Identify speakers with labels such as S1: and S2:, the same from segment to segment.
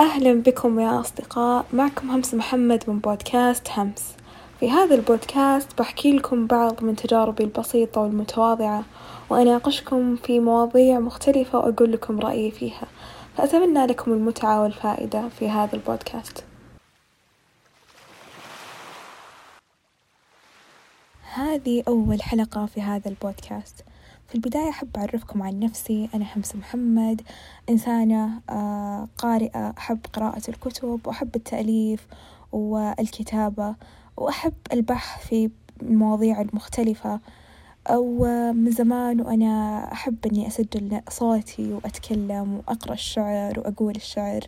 S1: أهلا بكم يا أصدقاء. معكم همس محمد من بودكاست همس. في هذا البودكاست بحكي لكم بعض من تجاربي البسيطة والمتواضعة وأناقشكم في مواضيع مختلفة وأقول لكم رأيي فيها. فأتمنى لكم المتعة والفائدة في هذا البودكاست. هذه أول حلقة في هذا البودكاست. في البداية أحب أعرفكم عن نفسي. أنا حمس محمد إنسانة آه، قارئة. أحب قراءة الكتب وأحب التأليف والكتابة وأحب البحث في المواضيع المختلفة. أو من زمان وأنا أحب إني أسجل صوتي وأتكلم وأقرأ الشعر وأقول الشعر.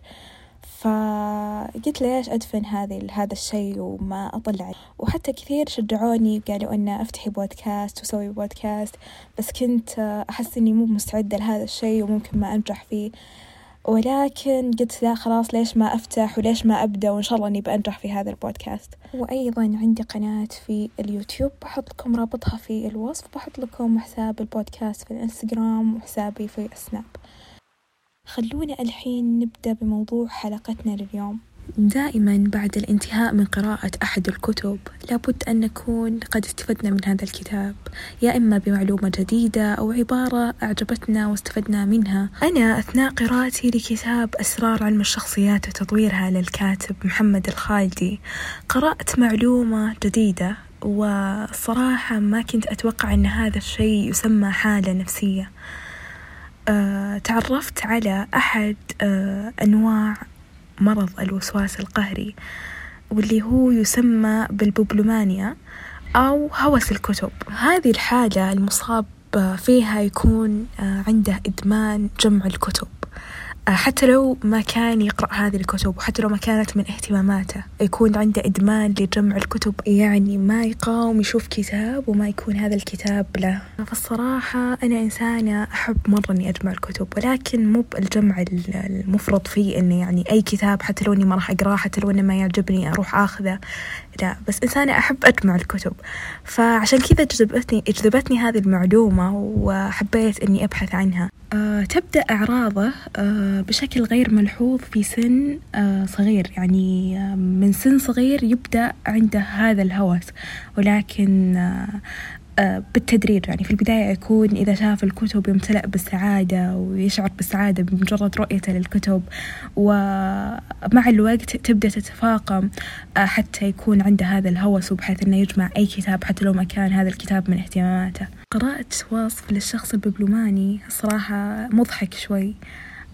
S1: فقلت ليش أدفن هذه هذا الشيء وما أطلع؟ وحتى كثير شجعوني قالوا أن أفتحي بودكاست وسوي بودكاست بس كنت أحس إني مو مستعدة لهذا الشيء وممكن ما أنجح فيه. ولكن قلت لا خلاص ليش ما أفتح وليش ما أبدأ؟ وإن شاء الله إني بأنجح في هذا البودكاست. وأيضا عندي قناة في اليوتيوب بحط لكم رابطها في الوصف بحط لكم حساب البودكاست في الإنستغرام وحسابي في السناب. خلونا الحين نبدأ بموضوع حلقتنا لليوم. دائما بعد الانتهاء من قراءة أحد الكتب لابد أن نكون قد استفدنا من هذا الكتاب يا إما بمعلومة جديدة أو عبارة أعجبتنا واستفدنا منها. أنا أثناء قراءتي لكتاب أسرار علم الشخصيات وتطويرها للكاتب محمد الخالدي قرأت معلومة جديدة وصراحة ما كنت أتوقع أن هذا الشيء يسمى حالة نفسية. تعرفت على أحد أه أنواع مرض الوسواس القهري واللي هو يسمى بالبوبلومانيا أو هوس الكتب. هذه الحالة المصاب فيها يكون آه، عنده إدمان جمع الكتب. آه، حتى لو ما كان يقرأ هذه الكتب وحتى لو ما كانت من اهتماماته يكون عنده إدمان لجمع الكتب يعني ما يقاوم يشوف كتاب وما يكون هذا الكتاب له. فالصراحة أنا إنسانة أحب مرة إني أجمع الكتب ولكن مو بالجمع المفرط فيه إني يعني أي كتاب حتى لو إني ما راح أقراه حتى لو إنه ما يعجبني أروح آخذه لا. بس إنسانة أحب أجمع الكتب. فعشان كذا جذبتني جذبتني هذه المعلومة وحبيت إني أبحث عنها. أه تبدأ أعراضه أه بشكل غير ملحوظ في سن أه صغير. يعني آه، من سن صغير يبدأ عنده هذا الهوس. ولكن آه، آه، بالتدريج. يعني في البداية يكون إذا شاف الكتب يمتلئ بالسعادة ويشعر بالسعادة بمجرد رؤيته للكتب ومع الوقت تبدأ تتفاقم آه، حتى يكون عنده هذا الهوس بحيث أنه يجمع أي كتاب حتى لو ما كان هذا الكتاب من اهتماماته. قرأت وصف للشخص الببلوماني صراحة مضحك شوي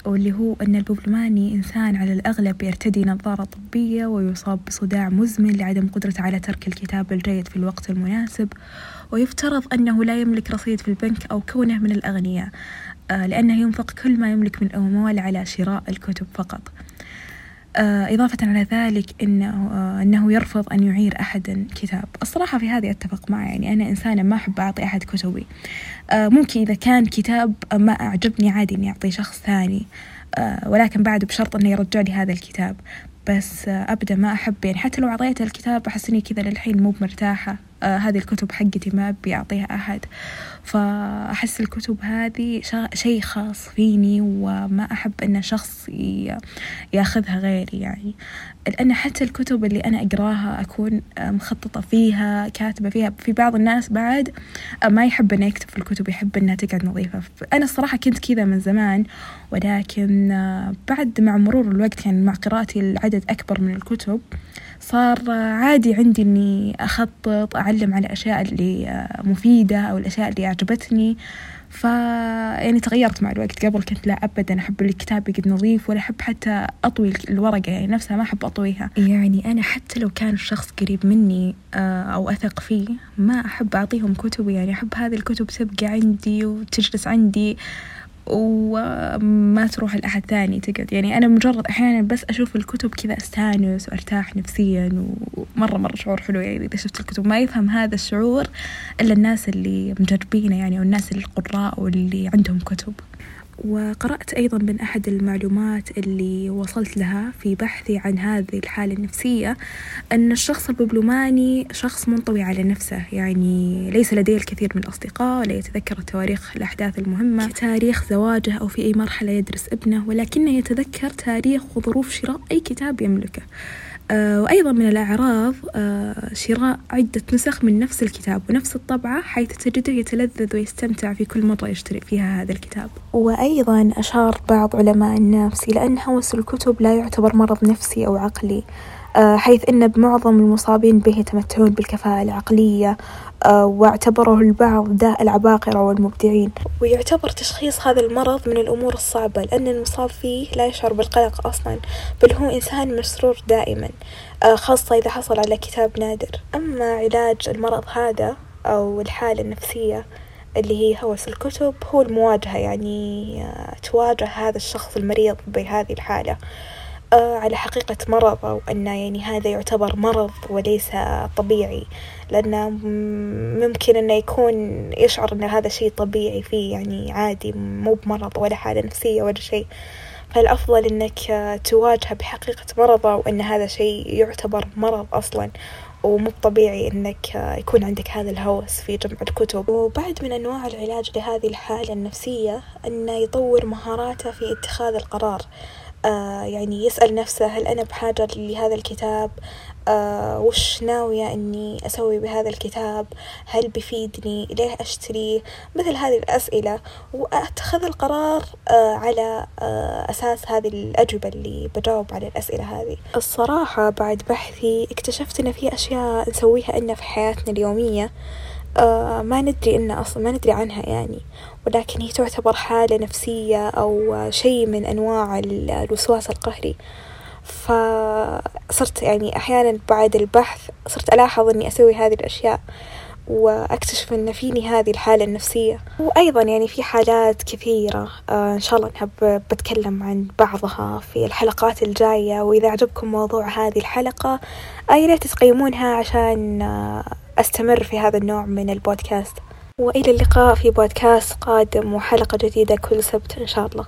S1: واللي هو أن الببلوماني إنسان على الأغلب يرتدي نظارة طبية ويصاب بصداع مزمن لعدم قدرته على ترك الكتاب الجيد في الوقت المناسب ويفترض أنه لا يملك رصيد في البنك أو كونه من الأغنياء آه، لأنه ينفق كل ما يملك من أموال على شراء الكتب فقط. آه، إضافة على ذلك إنه آه، إنه يرفض أن يعير أحدا كتاب الصراحة في هذه أتفق معه يعني أنا إنسانة ما أحب أعطي أحد كتبي. ممكن إذا كان كتاب ما أعجبني عادي إني أعطيه شخص ثاني ولكن بعد بشرط إنه يرجع لي هذا الكتاب. بس أبدا ما أحب يعني حتى لو أعطيته الكتاب أحس إني كذا للحين مو مرتاحة. هذه الكتب حقتي ما أبي أعطيها أحد. فأحس الكتب هذه شيء خاص فيني وما أحب أن شخص ياخذها غيري يعني. لأن حتى الكتب اللي أنا أقراها أكون مخططة فيها كاتبة فيها. في بعض الناس بعد ما يحب أنه يكتب في الكتب يحب أنها تقعد نظيفة. أنا الصراحة كنت كذا من زمان ولكن بعد مع مرور الوقت يعني مع قراءتي العدد أكبر من الكتب صار عادي عندي إني أخطط على الأشياء اللي مفيدة أو الأشياء اللي أعجبتني. ف يعني تغيرت مع الوقت. قبل كنت لا أبدا أحب الكتاب يقعد نظيف ولا أحب حتى أطوي الورقة. يعني نفسها ما أحب أطويها. يعني أنا حتى لو كان الشخص قريب مني آه، أو أثق فيه ما أحب أعطيهم كتبي يعني أحب هذه الكتب تبقى عندي وتجلس عندي. وما تروح لأحد ثاني تقعد. يعني أنا مجرد أحيانا بس أشوف الكتب كذا أستانس وأرتاح نفسيا ومرة مرة شعور حلو. يعني إذا شفت الكتب ما يفهم هذا الشعور إلا الناس اللي مجربينه يعني أو الناس القراء واللي عندهم كتب. وقرأت أيضا من أحد المعلومات اللي وصلت لها في بحثي عن هذه الحالة النفسية أن الشخص الببلوماني شخص منطوي على نفسه يعني ليس لديه الكثير من الأصدقاء لا يتذكر تواريخ الأحداث المهمة. تاريخ زواجه أو في أي مرحلة يدرس ابنه ولكنه يتذكر تاريخ وظروف شراء أي كتاب يملكه. وأيضا من الأعراض آه، شراء عدة نسخ من نفس الكتاب ونفس الطبعة حيث تجده يتلذذ ويستمتع في كل مرة يشتري فيها هذا الكتاب. وأيضا أشار بعض علماء النفس إلى أن هوس الكتب لا يعتبر مرض نفسي أو عقلي. آه، حيث أن بمعظم المصابين به يتمتعون بالكفاءة العقلية آه، واعتبره البعض داء العباقرة والمبدعين. ويعتبر تشخيص هذا المرض من الأمور الصعبة لأن المصاب فيه لا يشعر بالقلق أصلا بل هو إنسان مسرور دائما آه، خاصة إذا حصل على كتاب نادر. أما علاج المرض هذا أو الحالة النفسية اللي هي هوس الكتب هو المواجهة يعني تواجه هذا الشخص المريض بهذه الحالة. آه، على حقيقة مرض أو أن يعني هذا يعتبر مرض وليس طبيعي لأنه ممكن أنه يكون يشعر أن هذا شيء طبيعي فيه يعني عادي مو بمرض ولا حالة نفسية ولا شيء. فالأفضل أنك تواجهه بحقيقة مرضه وأن هذا شيء يعتبر مرض أصلا. ومو طبيعي إنك يكون عندك هذا الهوس في جمع الكتب. وبعد من أنواع العلاج لهذه الحالة النفسية أنه يطور مهاراته في اتخاذ القرار. آه يعني يسأل نفسه هل أنا بحاجة لهذا الكتاب؟ آه وش ناوية إني أسوي بهذا الكتاب؟ هل بيفيدني ليه أشتريه مثل هذه الأسئلة. وأتخذ القرار آه على آه أساس هذه الأجوبة اللي بجاوب على الأسئلة هذه. الصراحة بعد بحثي اكتشفت إن في أشياء نسويها إنا في حياتنا اليومية. آه ما ندري إنه أصلا ما ندري عنها يعني. ولكن هي تعتبر حالة نفسية أو شيء من أنواع الوسواس القهري. فصرت يعني أحيانا بعد البحث صرت ألاحظ إني أسوي هذه الأشياء وأكتشف إن فيني هذه الحالة النفسية. وأيضا يعني في حالات كثيرة آه إن شاء الله نحب بتكلم عن بعضها في الحلقات الجاية. وإذا عجبكم موضوع هذه الحلقة آه يا ريت تقيمونها عشان آه أستمر في هذا النوع من البودكاست. وإلى اللقاء في بودكاست قادم وحلقة جديدة كل سبت إن شاء الله.